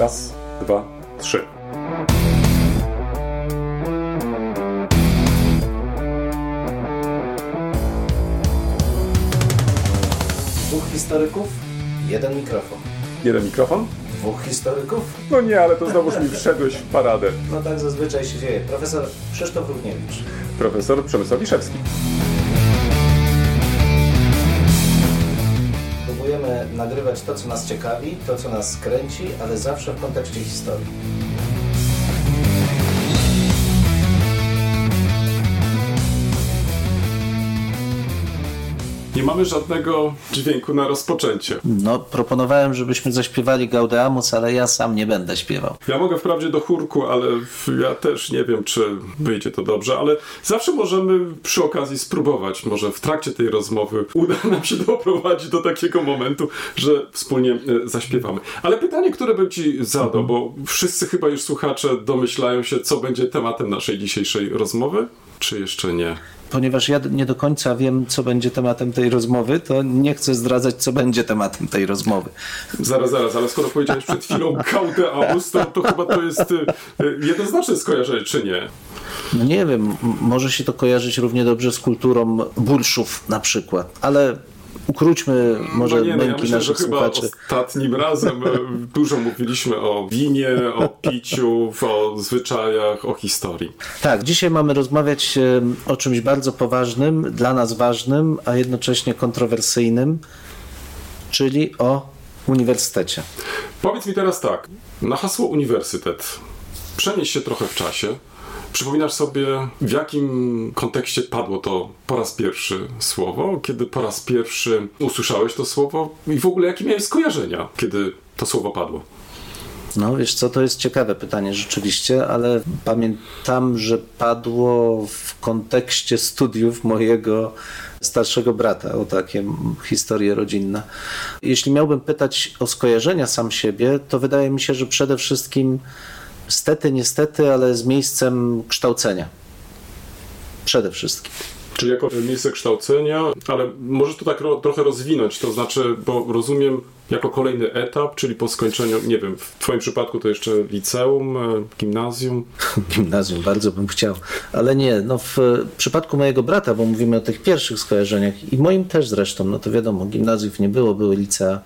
Raz, dwa, trzy. Dwóch historyków, jeden mikrofon. Jeden mikrofon? Dwóch historyków? No nie, ale to znowuż mi wszedłeś w paradę. No tak zazwyczaj się dzieje. Profesor Krzysztof Równiewicz. Profesor Przemysław Wiszewski. Nagrywać to, co nas ciekawi, to, co nas kręci, ale zawsze w kontekście historii. Nie mamy żadnego dźwięku na rozpoczęcie. No, proponowałem, żebyśmy zaśpiewali Gaudeamus, ale ja sam nie będę śpiewał. Ja mogę wprawdzie do chórku, ale ja też nie wiem, czy wyjdzie to dobrze, ale zawsze możemy przy okazji spróbować. Może w trakcie tej rozmowy uda nam się doprowadzić do takiego momentu, że wspólnie e, zaśpiewamy. Ale pytanie, które bym ci zadał, bo wszyscy chyba już słuchacze domyślają się, co będzie tematem naszej dzisiejszej rozmowy, czy jeszcze nie? Ponieważ ja nie do końca wiem, co będzie tematem tej rozmowy, to nie chcę zdradzać, co będzie tematem tej rozmowy. Zaraz, zaraz, ale skoro powiedziałeś przed chwilą Gaudeamus, to, to chyba to jest y, y, jednoznaczne skojarzenie, czy nie? No nie wiem, może się to kojarzyć równie dobrze z kulturą burszów na przykład, ale ukróćmy może no nie, no ja męki myślę, że naszych chyba słuchaczy. ostatnim razem e, dużo mówiliśmy o winie, o piciu, o zwyczajach, o historii. Tak, dzisiaj mamy rozmawiać o czymś bardzo poważnym, dla nas ważnym, a jednocześnie kontrowersyjnym, czyli o uniwersytecie. Powiedz mi teraz tak, na hasło uniwersytet przenieś się trochę w czasie. Przypominasz sobie, w jakim kontekście padło to po raz pierwszy słowo, kiedy po raz pierwszy usłyszałeś to słowo i w ogóle jakie miałeś skojarzenia, kiedy to słowo padło? No wiesz co, to jest ciekawe pytanie rzeczywiście, ale pamiętam, że padło w kontekście studiów mojego starszego brata o takie historie rodzinne. Jeśli miałbym pytać o skojarzenia sam siebie, to wydaje mi się, że przede wszystkim stety, niestety, ale z miejscem kształcenia. Przede wszystkim. Czyli jako miejsce kształcenia, ale możesz to tak ro, trochę rozwinąć, to znaczy, bo rozumiem, jako kolejny etap, czyli po skończeniu, nie wiem, w Twoim przypadku to jeszcze liceum, e, gimnazjum. Gimnazjum, bardzo bym chciał, ale nie. No w przypadku mojego brata, bo mówimy o tych pierwszych skojarzeniach i moim też zresztą, no to wiadomo, gimnazjów nie było, były licea,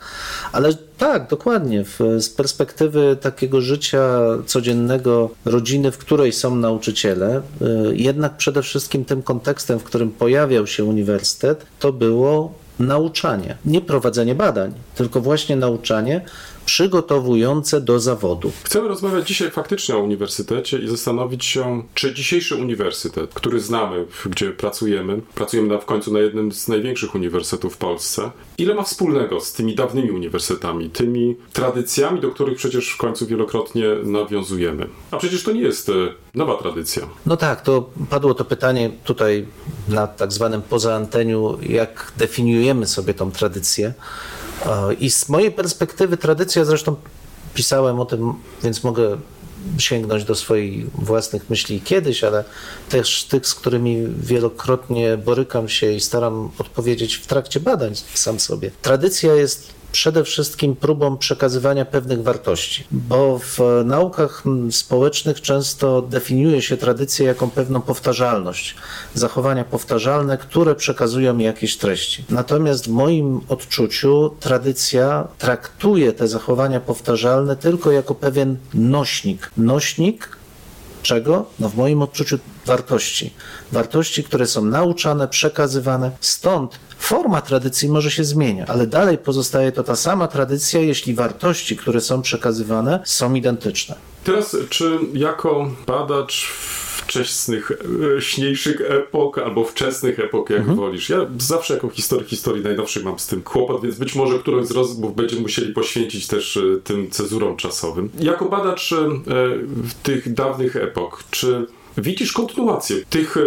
ale tak, dokładnie, w, z perspektywy takiego życia codziennego, rodziny, w której są nauczyciele, y, jednak przede wszystkim tym kontekstem, w którym pojawiał się uniwersytet, to było nauczanie. Nie prowadzenie badań, tylko właśnie nauczanie przygotowujące do zawodu. Chcemy rozmawiać dzisiaj faktycznie o uniwersytecie i zastanowić się, czy dzisiejszy uniwersytet, który znamy, gdzie pracujemy, pracujemy na, w końcu na jednym z największych uniwersytetów w Polsce, ile ma wspólnego z tymi dawnymi uniwersytetami, tymi tradycjami, do których przecież w końcu wielokrotnie nawiązujemy. A przecież to nie jest e, nowa tradycja. No tak, to padło to pytanie tutaj na tak zwanym poza anteniu, jak definiujemy sobie tą tradycję. E, I z mojej perspektywy tradycja, zresztą pisałem o tym, więc mogę sięgnąć do swoich własnych myśli kiedyś, ale też tych, z którymi wielokrotnie borykam się i staram odpowiedzieć w trakcie badań sam sobie. Tradycja jest przede wszystkim próbą przekazywania pewnych wartości, bo w naukach społecznych często definiuje się tradycję jako pewną powtarzalność, zachowania powtarzalne, które przekazują jakieś treści. Natomiast w moim odczuciu tradycja traktuje te zachowania powtarzalne tylko jako pewien nośnik. Nośnik czego? No w moim odczuciu wartości. Wartości, które są nauczane, przekazywane. Stąd forma tradycji może się zmieniać, ale dalej pozostaje to ta sama tradycja, jeśli wartości, które są przekazywane, są identyczne. Teraz, czy jako badacz wczesnych, e, śniejszych epok, albo wczesnych epok, jak wolisz. Ja zawsze jako historyk historii najnowszych mam z tym kłopot, więc być może którąś z rozmów będziemy musieli poświęcić też e, tym cezurom czasowym. Jako badacz e, tych dawnych epok, czy widzisz kontynuację tych e,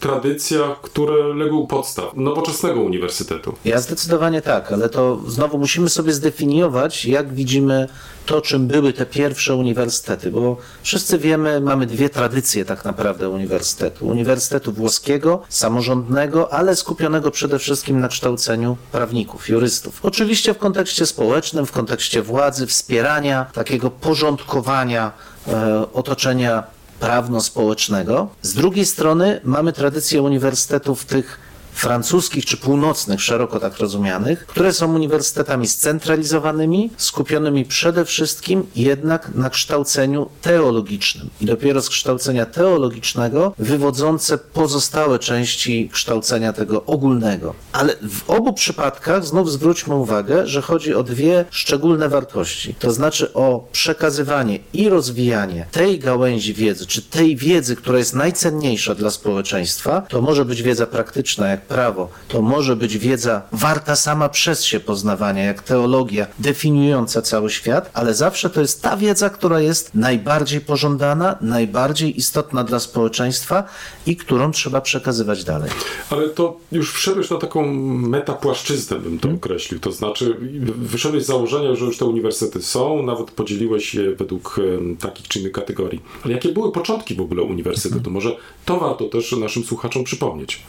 tradycjach, które legły u podstaw nowoczesnego uniwersytetu? Ja zdecydowanie tak, ale to znowu musimy sobie zdefiniować, jak widzimy to, czym były te pierwsze uniwersytety, bo wszyscy wiemy, mamy dwie tradycje tak naprawdę uniwersytetu. Uniwersytetu włoskiego, samorządnego, ale skupionego przede wszystkim na kształceniu prawników, jurystów. Oczywiście w kontekście społecznym, w kontekście władzy, wspierania, takiego porządkowania e, otoczenia prawno-społecznego. Z drugiej strony mamy tradycję uniwersytetów tych francuskich czy północnych, szeroko tak rozumianych, które są uniwersytetami scentralizowanymi, skupionymi przede wszystkim jednak na kształceniu teologicznym. I dopiero z kształcenia teologicznego wywodzące pozostałe części kształcenia tego ogólnego. Ale w obu przypadkach znów zwróćmy uwagę, że chodzi o dwie szczególne wartości. To znaczy o przekazywanie i rozwijanie tej gałęzi wiedzy, czy tej wiedzy, która jest najcenniejsza dla społeczeństwa. To może być wiedza praktyczna, jak prawo, to może być wiedza warta sama przez się poznawania, jak teologia, definiująca cały świat, ale zawsze to jest ta wiedza, która jest najbardziej pożądana, najbardziej istotna dla społeczeństwa i którą trzeba przekazywać dalej. Ale to już wszedłeś na taką metapłaszczyznę, bym to określił. To znaczy, wyszedłeś z założenia, że już te uniwersytety są, nawet podzieliłeś je według takich czy innych kategorii. Ale jakie były początki w ogóle uniwersytetu? Może to warto też naszym słuchaczom przypomnieć.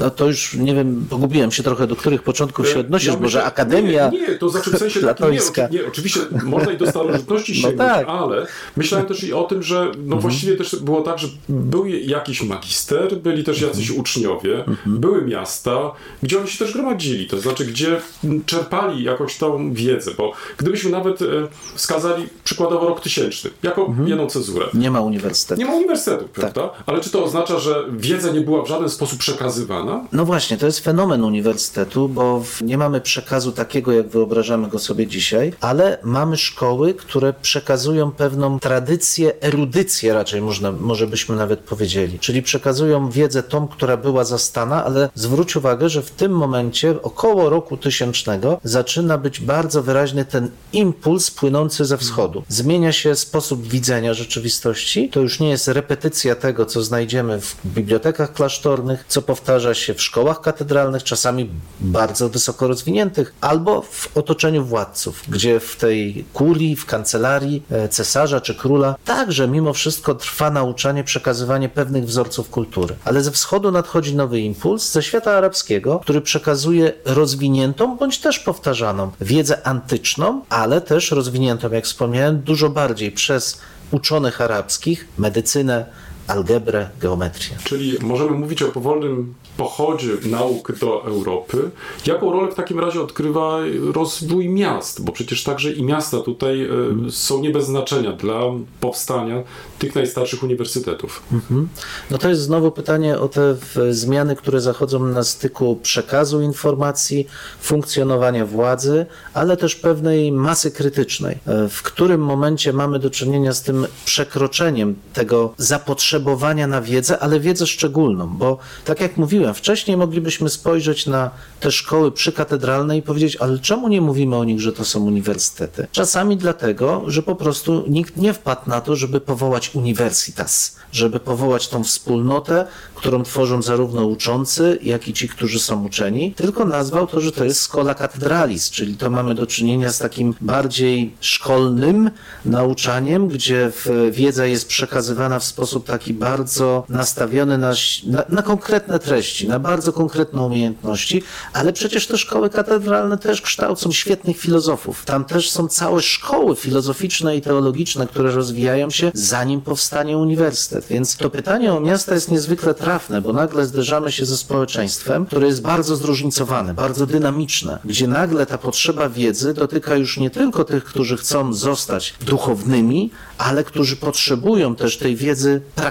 No to już nie wiem, pogubiłem się trochę, do których początków się odnosisz, Ja może myślę- Akademia Nie, nie, to znaczy w sensie nie, nie, oczywiście można i do starożytności No sięgnąć, tak. ale myślałem też i o tym, że no Mhm. właściwie też było tak, że był jakiś magister, byli też jacyś Mhm. uczniowie, były miasta, gdzie oni się też gromadzili, to znaczy gdzie czerpali jakąś tą wiedzę, bo gdybyśmy nawet e, wskazali przykładowo rok tysięczny, jako Mhm. jedną cezurę, Nie ma uniwersytetu. nie ma uniwersytetu, prawda? Tak. Ale czy to oznacza, że wiedza nie była w żaden sposób przekazywana? No właśnie, to jest fenomen uniwersytetu, bo nie mamy przekazu takiego, jak wyobrażamy go sobie dzisiaj, ale mamy szkoły, które przekazują pewną tradycję, erudycję raczej można, może byśmy nawet powiedzieli. Czyli przekazują wiedzę tą, która była zastana, ale zwróć uwagę, że w tym momencie, około roku tysięcznego, zaczyna być bardzo wyraźny ten impuls płynący ze wschodu. Zmienia się sposób widzenia rzeczywistości. To już nie jest repetycja tego, co znajdziemy w bibliotekach klasztornych, co powtarza się w szkołach katedralnych, czasami bardzo wysoko rozwiniętych, albo w otoczeniu władców, gdzie w tej kurii, w kancelarii e, cesarza czy króla także mimo wszystko trwa nauczanie, przekazywanie pewnych wzorców kultury. Ale ze wschodu nadchodzi nowy impuls ze świata arabskiego, który przekazuje rozwiniętą bądź też powtarzaną wiedzę antyczną, ale też rozwiniętą, jak wspomniałem, dużo bardziej przez uczonych arabskich, medycynę, algebrę, geometrię. Czyli możemy mówić o powolnym pochodzie nauk do Europy. Jaką rolę w takim razie odgrywa rozwój miast? Bo przecież także i miasta tutaj e, są nie bez znaczenia dla powstania tych najstarszych uniwersytetów. No to jest znowu pytanie o te zmiany, które zachodzą na styku przekazu informacji, funkcjonowania władzy, ale też pewnej masy krytycznej. E, W którym momencie mamy do czynienia z tym przekroczeniem tego zapotrzebowania na wiedzę, ale wiedzę szczególną, bo tak jak mówiłem, wcześniej moglibyśmy spojrzeć na te szkoły przykatedralne i powiedzieć, ale czemu nie mówimy o nich, że to są uniwersytety? Czasami dlatego, że po prostu nikt nie wpadł na to, żeby powołać universitas, żeby powołać tą wspólnotę, którą tworzą zarówno uczący, jak i ci, którzy są uczeni, tylko nazwał to, że to jest schola cathedralis, czyli to mamy do czynienia z takim bardziej szkolnym nauczaniem, gdzie wiedza jest przekazywana w sposób taki bardzo nastawiony na, na, na konkretne treści, na bardzo konkretne umiejętności, ale przecież te szkoły katedralne też kształcą świetnych filozofów. Tam też są całe szkoły filozoficzne i teologiczne, które rozwijają się zanim powstanie uniwersytet. Więc to pytanie o miasta jest niezwykle trafne, bo nagle zderzamy się ze społeczeństwem, które jest bardzo zróżnicowane, bardzo dynamiczne, gdzie nagle ta potrzeba wiedzy dotyka już nie tylko tych, którzy chcą zostać duchownymi, ale którzy potrzebują też tej wiedzy praktycznej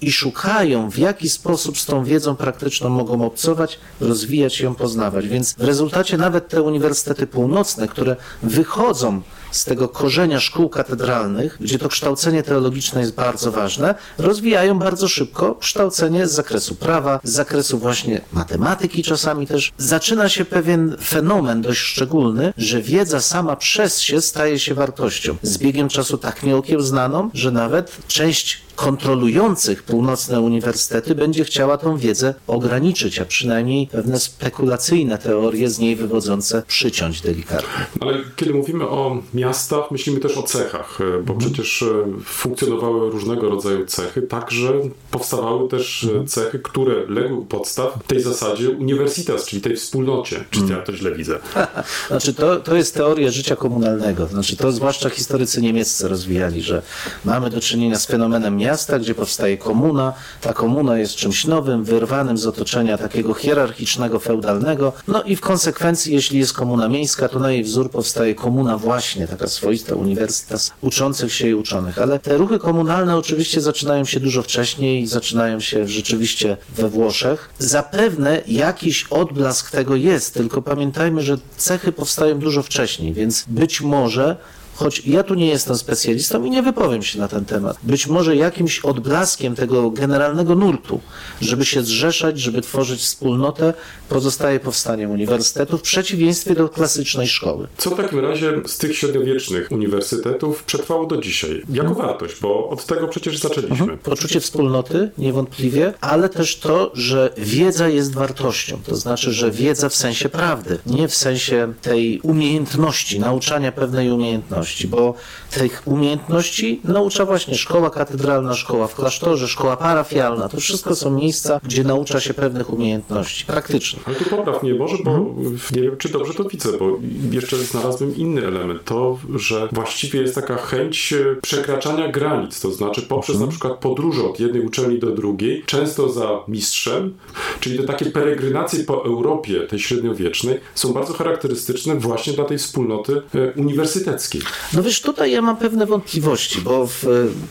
i szukają, w jaki sposób z tą wiedzą praktyczną mogą obcować, rozwijać ją, poznawać. Więc w rezultacie nawet te uniwersytety północne, które wychodzą z tego korzenia szkół katedralnych, gdzie to kształcenie teologiczne jest bardzo ważne, rozwijają bardzo szybko kształcenie z zakresu prawa, z zakresu właśnie matematyki czasami też. Zaczyna się pewien fenomen dość szczególny, że wiedza sama przez się staje się wartością. Z biegiem czasu tak nieokiełznaną, że nawet część kontrolujących północne uniwersytety będzie chciała tą wiedzę ograniczyć, a przynajmniej pewne spekulacyjne teorie z niej wywodzące przyciąć delikatnie. Ale kiedy mówimy o miastach, myślimy też o cechach, e, bo mhm. przecież e, funkcjonowały różnego rodzaju cechy, także powstawały też mhm. cechy, które legły u podstaw tej zasadzie uniwersytas, czyli tej wspólnocie. Czy ja to źle widzę? znaczy to, to jest teoria życia komunalnego. Znaczy to zwłaszcza historycy niemieccy rozwijali, że mamy do czynienia z fenomenem miasta, gdzie powstaje komuna. Ta komuna jest czymś nowym, wyrwanym z otoczenia takiego hierarchicznego, feudalnego. No i w konsekwencji, jeśli jest komuna miejska, to na jej wzór powstaje komuna właśnie, taka swoista uniwersytet uczących się i uczonych. Ale te ruchy komunalne oczywiście zaczynają się dużo wcześniej zaczynają się rzeczywiście we Włoszech. Zapewne jakiś odblask tego jest, tylko pamiętajmy, że cechy powstają dużo wcześniej, więc być może choć ja tu nie jestem specjalistą i nie wypowiem się na ten temat. Być może jakimś odblaskiem tego generalnego nurtu, żeby się zrzeszać, żeby tworzyć wspólnotę, pozostaje powstanie uniwersytetu w przeciwieństwie do klasycznej szkoły. Co w takim razie z tych średniowiecznych uniwersytetów przetrwało do dzisiaj? Jako mhm. wartość, bo od tego przecież zaczęliśmy. Mhm. Poczucie wspólnoty, niewątpliwie, ale też to, że wiedza jest wartością. To znaczy, że wiedza w sensie prawdy, nie w sensie tej umiejętności, nauczania pewnej umiejętności umiejętności, bo tych umiejętności naucza właśnie szkoła katedralna, szkoła w klasztorze, szkoła parafialna. To wszystko są miejsca, gdzie naucza się pewnych umiejętności praktycznych. Ale tu popraw mnie bo mhm. nie wiem, czy dobrze to widzę, bo jeszcze znalazłem inny element. To, że właściwie jest taka chęć e, przekraczania granic, to znaczy poprzez mhm. na przykład podróże od jednej uczelni do drugiej, często za mistrzem, czyli te takie peregrinacje po Europie, tej średniowiecznej, są bardzo charakterystyczne właśnie dla tej wspólnoty e, uniwersyteckiej. No wiesz, tutaj ja mam pewne wątpliwości, bo w,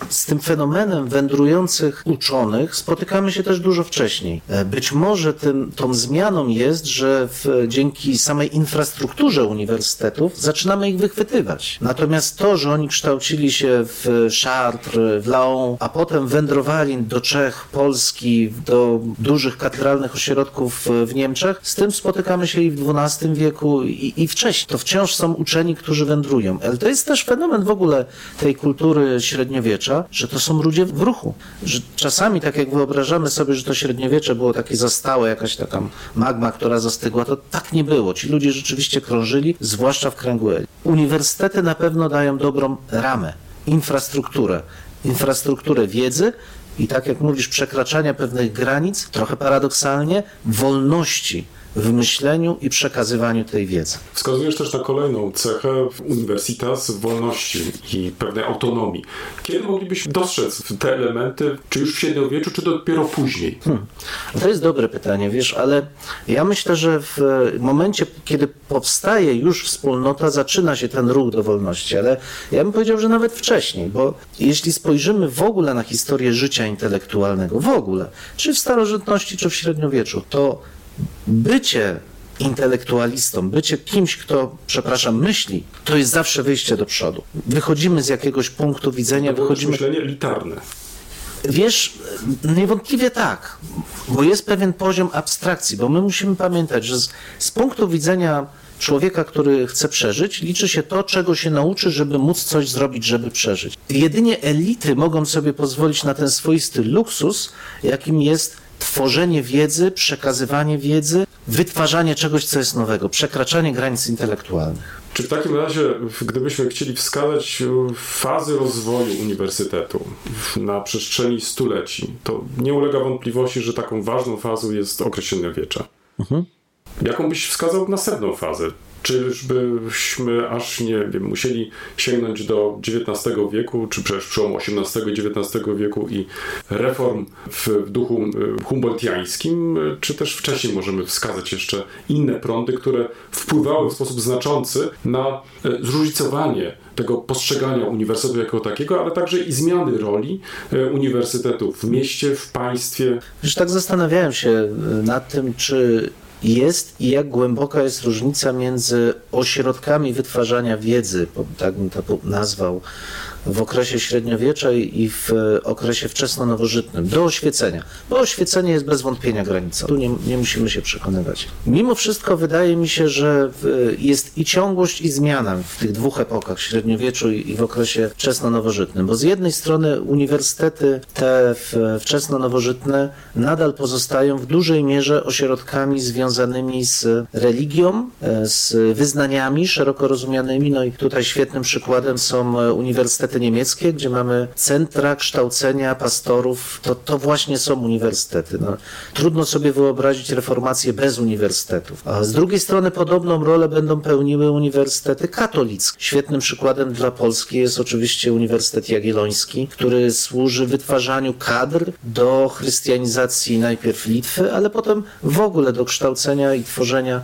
z tym fenomenem wędrujących uczonych spotykamy się też dużo wcześniej. E, być może tym, tą zmianą jest, że w, dzięki samej infrastrukturze uniwersytetów zaczynamy ich wychwytywać. Natomiast to, że oni kształcili się w Chartres, w Laon, a potem wędrowali do Czech, Polski, do dużych katedralnych ośrodków w Niemczech, z tym spotykamy się i w XII wieku i, i wcześniej. To wciąż są uczeni, którzy wędrują. Ale to jest też fenomen w ogóle tej kultury średniowiecza, że to są ludzie w ruchu. Że czasami, tak jak wyobrażamy sobie, że to średniowiecze było takie zastałe, jakaś taka magma, która zastygła, to tak nie było. Ci ludzie rzeczywiście krążyli, zwłaszcza w kręgu Eli. Uniwersytety na pewno dają dobrą ramę, infrastrukturę. Infrastrukturę wiedzy, i tak jak mówisz, przekraczania pewnych granic, trochę paradoksalnie, wolności w myśleniu i przekazywaniu tej wiedzy. Wskazujesz też na kolejną cechę uniwersytas wolności i pewnej autonomii. Kiedy moglibyśmy dostrzec te elementy, czy już w średniowieczu, czy dopiero później? Hmm. To jest dobre pytanie, wiesz, ale ja myślę, że w momencie, kiedy powstaje już wspólnota, zaczyna się ten ruch do wolności, ale ja bym powiedział, że nawet wcześniej, bo jeśli spojrzymy w ogóle na historię życia intelektualnego, w ogóle, czy w starożytności, czy w średniowieczu, to bycie intelektualistą, bycie kimś, kto, przepraszam, myśli, to jest zawsze wyjście do przodu. Wychodzimy z jakiegoś punktu widzenia, to wychodzimy... myślenie elitarne. Wiesz, niewątpliwie tak, bo jest pewien poziom abstrakcji, bo my musimy pamiętać, że z, z punktu widzenia człowieka, który chce przeżyć, liczy się to, czego się nauczy, żeby móc coś zrobić, żeby przeżyć. Jedynie elity mogą sobie pozwolić na ten swoisty luksus, jakim jest tworzenie wiedzy, przekazywanie wiedzy, wytwarzanie czegoś, co jest nowego, przekraczanie granic intelektualnych. Czy w takim razie, gdybyśmy chcieli wskazać fazy rozwoju uniwersytetu na przestrzeni stuleci, to nie ulega wątpliwości, że taką ważną fazą jest okres średniowiecza. Mhm. Jaką byś wskazał następną fazę? Czyżbyśmy aż nie wiem, musieli sięgnąć do XIX wieku, czy przecież przełomu XVIII i XIX wieku i reform w duchu y, humboldtiańskim, czy też wcześniej możemy wskazać jeszcze inne prądy, które wpływały w sposób znaczący na y, zróżnicowanie tego postrzegania uniwersytetu jako takiego, ale także i zmiany roli y, uniwersytetu w mieście, w państwie. Już tak zastanawiałem się nad tym, czy jest i jak głęboka jest różnica między ośrodkami wytwarzania wiedzy, tak bym to nazwał, w okresie średniowiecza i w okresie wczesno-nowożytnym do oświecenia, bo oświecenie jest bez wątpienia granicą. Tu nie, nie musimy się przekonywać. Mimo wszystko wydaje mi się, że jest i ciągłość, i zmiana w tych dwóch epokach, średniowieczu i w okresie wczesno-nowożytnym, bo z jednej strony uniwersytety te wczesno-nowożytne nadal pozostają w dużej mierze ośrodkami związanymi z religią, e, z wyznaniami szeroko rozumianymi, no i tutaj świetnym przykładem są e, uniwersytety uniwersytety niemieckie, gdzie mamy centra kształcenia pastorów, to, to właśnie są uniwersytety. No, trudno sobie wyobrazić reformację bez uniwersytetów. A z drugiej strony podobną rolę będą pełniły uniwersytety katolickie. Świetnym przykładem dla Polski jest oczywiście Uniwersytet Jagielloński, który służy wytwarzaniu kadr do chrystianizacji najpierw Litwy, ale potem w ogóle do kształcenia i tworzenia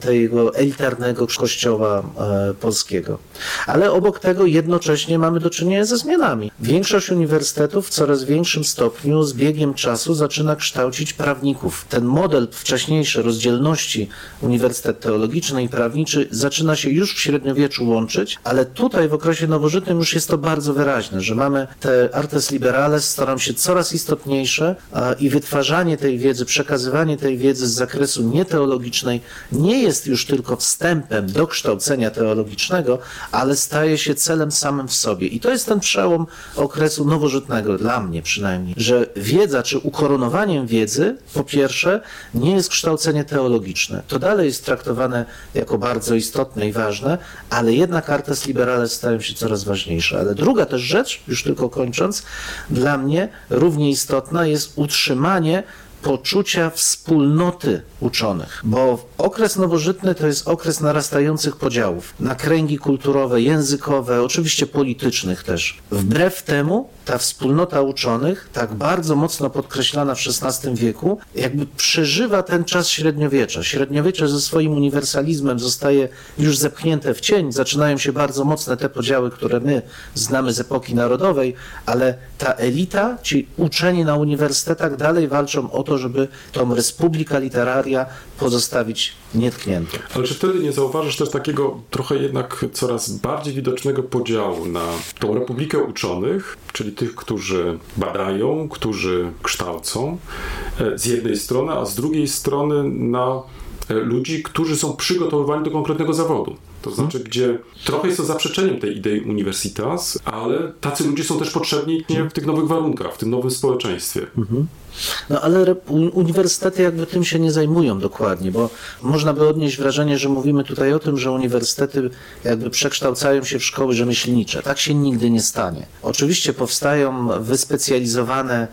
tego elitarnego kościoła e, polskiego. Ale obok tego jednocześnie mamy do czynienia ze zmianami. Większość uniwersytetów w coraz większym stopniu z biegiem czasu zaczyna kształcić prawników. Ten model wcześniejszy rozdzielności Uniwersytet Teologiczny i Prawniczy zaczyna się już w średniowieczu łączyć, ale tutaj w okresie nowożytnym już jest to bardzo wyraźne, że mamy te artes liberales staram się coraz istotniejsze i wytwarzanie tej wiedzy, przekazywanie tej wiedzy z zakresu nieteologicznej nie nie jest już tylko wstępem do kształcenia teologicznego, ale staje się celem samym w sobie. I to jest ten przełom okresu nowożytnego, dla mnie przynajmniej, że wiedza czy ukoronowaniem wiedzy, po pierwsze, nie jest kształcenie teologiczne. To dalej jest traktowane jako bardzo istotne i ważne, ale jednak artes liberales stają się coraz ważniejsze. Ale druga też rzecz, już tylko kończąc, dla mnie równie istotna jest utrzymanie poczucia wspólnoty uczonych, bo okres nowożytny to jest okres narastających podziałów na kręgi kulturowe, językowe, oczywiście politycznych też. Wbrew temu ta wspólnota uczonych, tak bardzo mocno podkreślana w XVI wieku, jakby przeżywa ten czas średniowiecza. Średniowiecze ze swoim uniwersalizmem zostaje już zepchnięte w cień, zaczynają się bardzo mocne te podziały, które my znamy z epoki narodowej, ale ta elita, ci uczeni na uniwersytetach dalej walczą o to, żeby tą Republika Literaria pozostawić nietkniętą. Ale czy wtedy nie zauważysz też takiego trochę jednak coraz bardziej widocznego podziału na tą Republikę Uczonych, czyli tych, którzy badają, którzy kształcą e, z jednej strony, a z drugiej strony na e, ludzi, którzy są przygotowywani do konkretnego zawodu. To znaczy, gdzie trochę jest to zaprzeczeniem tej idei Universitas, ale tacy ludzie są też potrzebni w tych nowych warunkach, w tym nowym społeczeństwie. Mhm. No ale uniwersytety jakby tym się nie zajmują dokładnie, bo można by odnieść wrażenie, że mówimy tutaj o tym, że uniwersytety jakby przekształcają się w szkoły rzemieślnicze. Tak się nigdy nie stanie. Oczywiście powstają wyspecjalizowane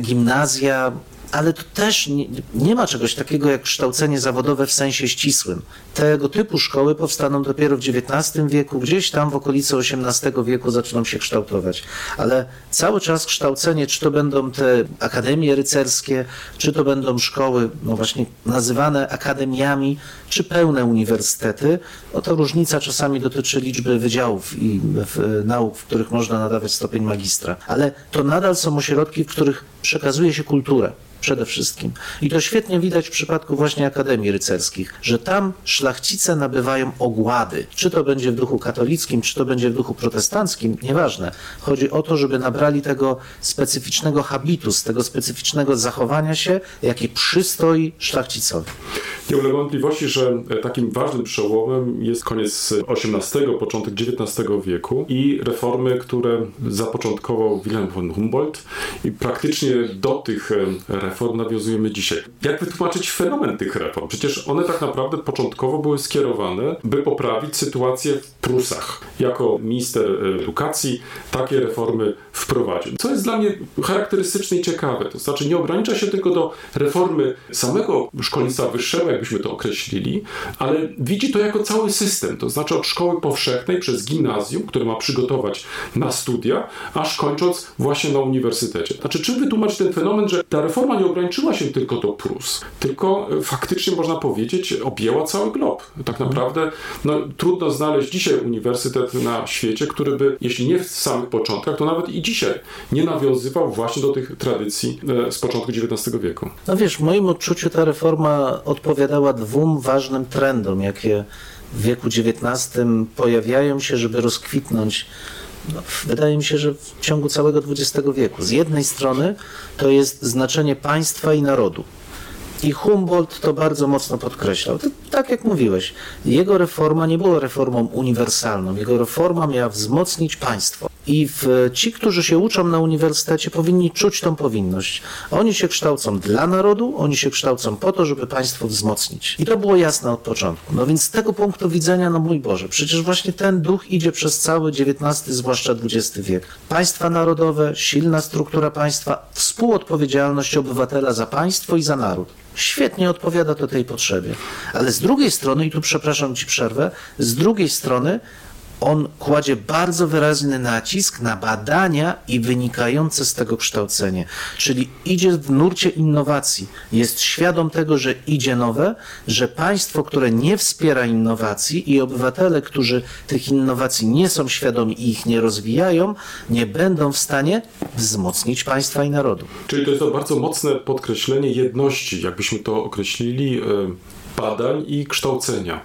gimnazja, ale to też nie, nie, ma czegoś takiego jak kształcenie zawodowe w sensie ścisłym. Tego typu szkoły powstaną dopiero w XIX wieku, gdzieś tam w okolicy XVIII wieku zaczną się kształtować. Ale cały czas kształcenie, czy to będą te akademie rycerskie, czy to będą szkoły, no właśnie nazywane akademiami, czy pełne uniwersytety, no to różnica czasami dotyczy liczby wydziałów i w, nauk, w których można nadawać stopień magistra. Ale to nadal są ośrodki, w których przekazuje się kulturę przede wszystkim. I to świetnie widać w przypadku właśnie Akademii Rycerskich, że tam szlachcice nabywają ogłady. Czy to będzie w duchu katolickim, czy to będzie w duchu protestanckim, nieważne. Chodzi o to, żeby nabrali tego specyficznego habitu, z tego specyficznego zachowania się, jakie przystoi szlachcicowi. Nie ulega wątpliwości, że takim ważnym przełomem jest koniec XVIII, początek XIX wieku i reformy, które zapoczątkował Wilhelm von Humboldt i praktycznie do tych reform reform nawiązujemy dzisiaj. Jak wytłumaczyć fenomen tych reform? Przecież one tak naprawdę początkowo były skierowane, by poprawić sytuację w Prusach. Jako minister edukacji takie reformy wprowadził. Co jest dla mnie charakterystyczne i ciekawe, to znaczy nie ogranicza się tylko do reformy samego szkolnictwa wyższego, jakbyśmy to określili, ale widzi to jako cały system, to znaczy od szkoły powszechnej przez gimnazjum, które ma przygotować na studia, aż kończąc właśnie na uniwersytecie. Znaczy, czym wytłumaczyć ten fenomen, że ta reforma nie ograniczyła się tylko do Prus, tylko e, faktycznie można powiedzieć objęła cały glob. Tak mhm. naprawdę no, trudno znaleźć dzisiaj uniwersytet na świecie, który by, jeśli nie w samych początkach, to nawet i dzisiaj nie nawiązywał właśnie do tych tradycji e, z początku XIX wieku. No wiesz, w moim odczuciu ta reforma odpowiada odpowiadała dwóm ważnym trendom, jakie w wieku XIX pojawiają się, żeby rozkwitnąć no, wydaje mi się, że w ciągu całego XX wieku. Z jednej strony to jest znaczenie państwa i narodu. I Humboldt to bardzo mocno podkreślał. To, tak jak mówiłeś, jego reforma nie była reformą uniwersalną. Jego reforma miała wzmocnić państwo. I w, ci, którzy się uczą na uniwersytecie, powinni czuć tą powinność. Oni się kształcą dla narodu, oni się kształcą po to, żeby państwo wzmocnić. I to było jasne od początku. No więc z tego punktu widzenia, no mój Boże, przecież właśnie ten duch idzie przez cały XIX, zwłaszcza XX wiek. Państwa narodowe, silna struktura państwa, współodpowiedzialność obywatela za państwo i za naród. Świetnie odpowiada to tej potrzebie. Ale z drugiej strony, i tu przepraszam ci przerwę, z drugiej strony on kładzie bardzo wyraźny nacisk na badania i wynikające z tego kształcenie. Czyli idzie w nurcie innowacji. Jest świadom tego, że idzie nowe, że państwo, które nie wspiera innowacji i obywatele, którzy tych innowacji nie są świadomi i ich nie rozwijają, nie będą w stanie wzmocnić państwa i narodu. Czyli to jest to bardzo mocne podkreślenie jedności, jakbyśmy to określili, e, badań i kształcenia.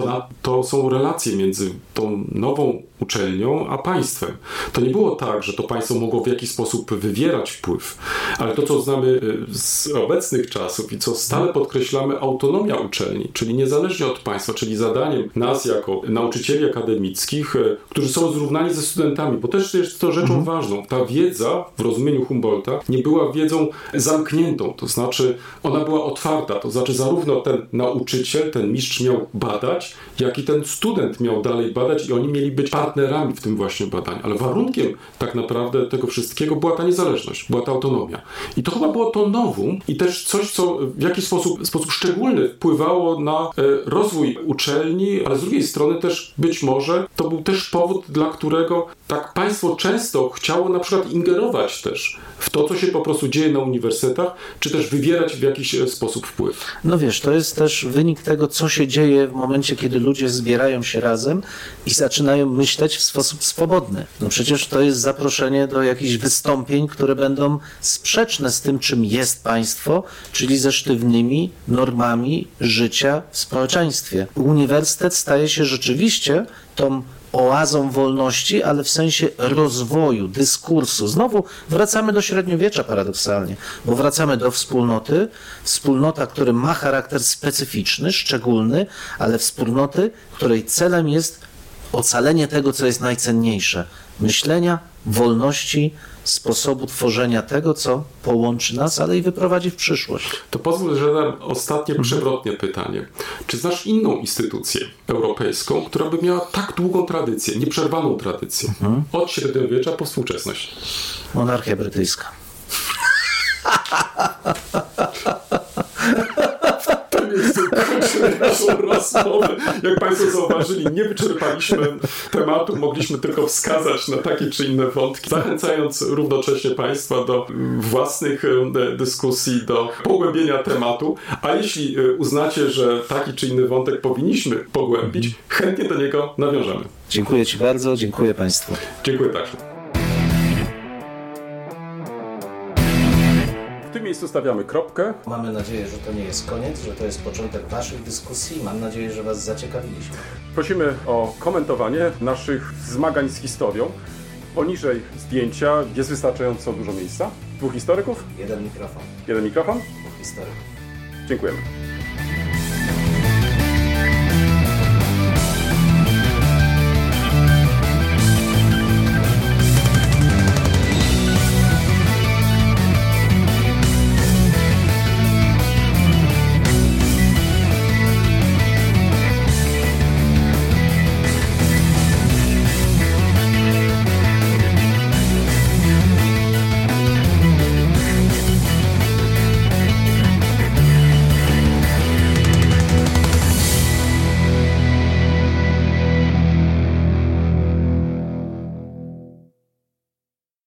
Ponadto są relacje między tą nową uczelnią a państwem. To nie było tak, że to państwo mogło w jakiś sposób wywierać wpływ, ale to, co znamy y, z obecnych czasów i co stale podkreślamy, autonomia uczelni, czyli niezależnie od państwa, czyli zadaniem nas jako nauczycieli akademickich, y, którzy są zrównani ze studentami, bo też jest to rzeczą mhm. ważną. Ta wiedza w rozumieniu Humboldta nie była wiedzą zamkniętą, to znaczy ona była otwarta, to znaczy zarówno ten nauczyciel, ten mistrz miał badać, jak i ten student miał dalej badać i oni mieli być partnerami w tym właśnie badaniu. Ale warunkiem tak naprawdę tego wszystkiego była ta niezależność, była ta autonomia. I to chyba było to nowum i też coś, co w jakiś sposób, sposób szczególny wpływało na e, rozwój uczelni, ale z drugiej strony też być może to był też powód, dla którego tak państwo często chciało na przykład ingerować też w to, co się po prostu dzieje na uniwersytetach, czy też wywierać w jakiś e, sposób wpływ. No wiesz, to jest też wynik tego, co się dzieje w momencie, kiedy ludzie zbierają się razem i zaczynają myśleć w sposób swobodny. No przecież to jest zaproszenie do jakichś wystąpień, które będą sprzeczne z tym, czym jest państwo, czyli ze sztywnymi normami życia w społeczeństwie. Uniwersytet staje się rzeczywiście tą oazą wolności, ale w sensie rozwoju, dyskursu. Znowu wracamy do średniowiecza paradoksalnie, bo wracamy do wspólnoty, wspólnota, która ma charakter specyficzny, szczególny, ale wspólnoty, której celem jest ocalenie tego, co jest najcenniejsze myślenia, wolności, sposobu tworzenia tego, co połączy nas, ale i wyprowadzi w przyszłość. To pozwól, że dam ostatnie przewrotnie pytanie. Czy znasz inną instytucję europejską, która by miała tak długą tradycję, nieprzerwaną tradycję, mhm. od średniowiecza po współczesność? Monarchia brytyjska. naszą rozmowę. Jak Państwo zauważyli, nie wyczerpaliśmy tematu, mogliśmy tylko wskazać na takie czy inne wątki, zachęcając równocześnie Państwa do własnych e, dyskusji, do pogłębienia tematu. A jeśli e, uznacie, że taki czy inny wątek powinniśmy pogłębić, chętnie do niego nawiążemy. Dziękuję Ci bardzo, dziękuję Państwu. Dziękuję także. Miejscu stawiamy kropkę. Mamy nadzieję, że to nie jest koniec, że to jest początek Waszych dyskusji. Mam nadzieję, że Was zaciekawiliśmy. Prosimy o komentowanie naszych zmagań z historią. Poniżej zdjęcia jest wystarczająco dużo miejsca. Dwóch historyków? Jeden mikrofon. Jeden mikrofon? Dwóch historyków. Dziękujemy.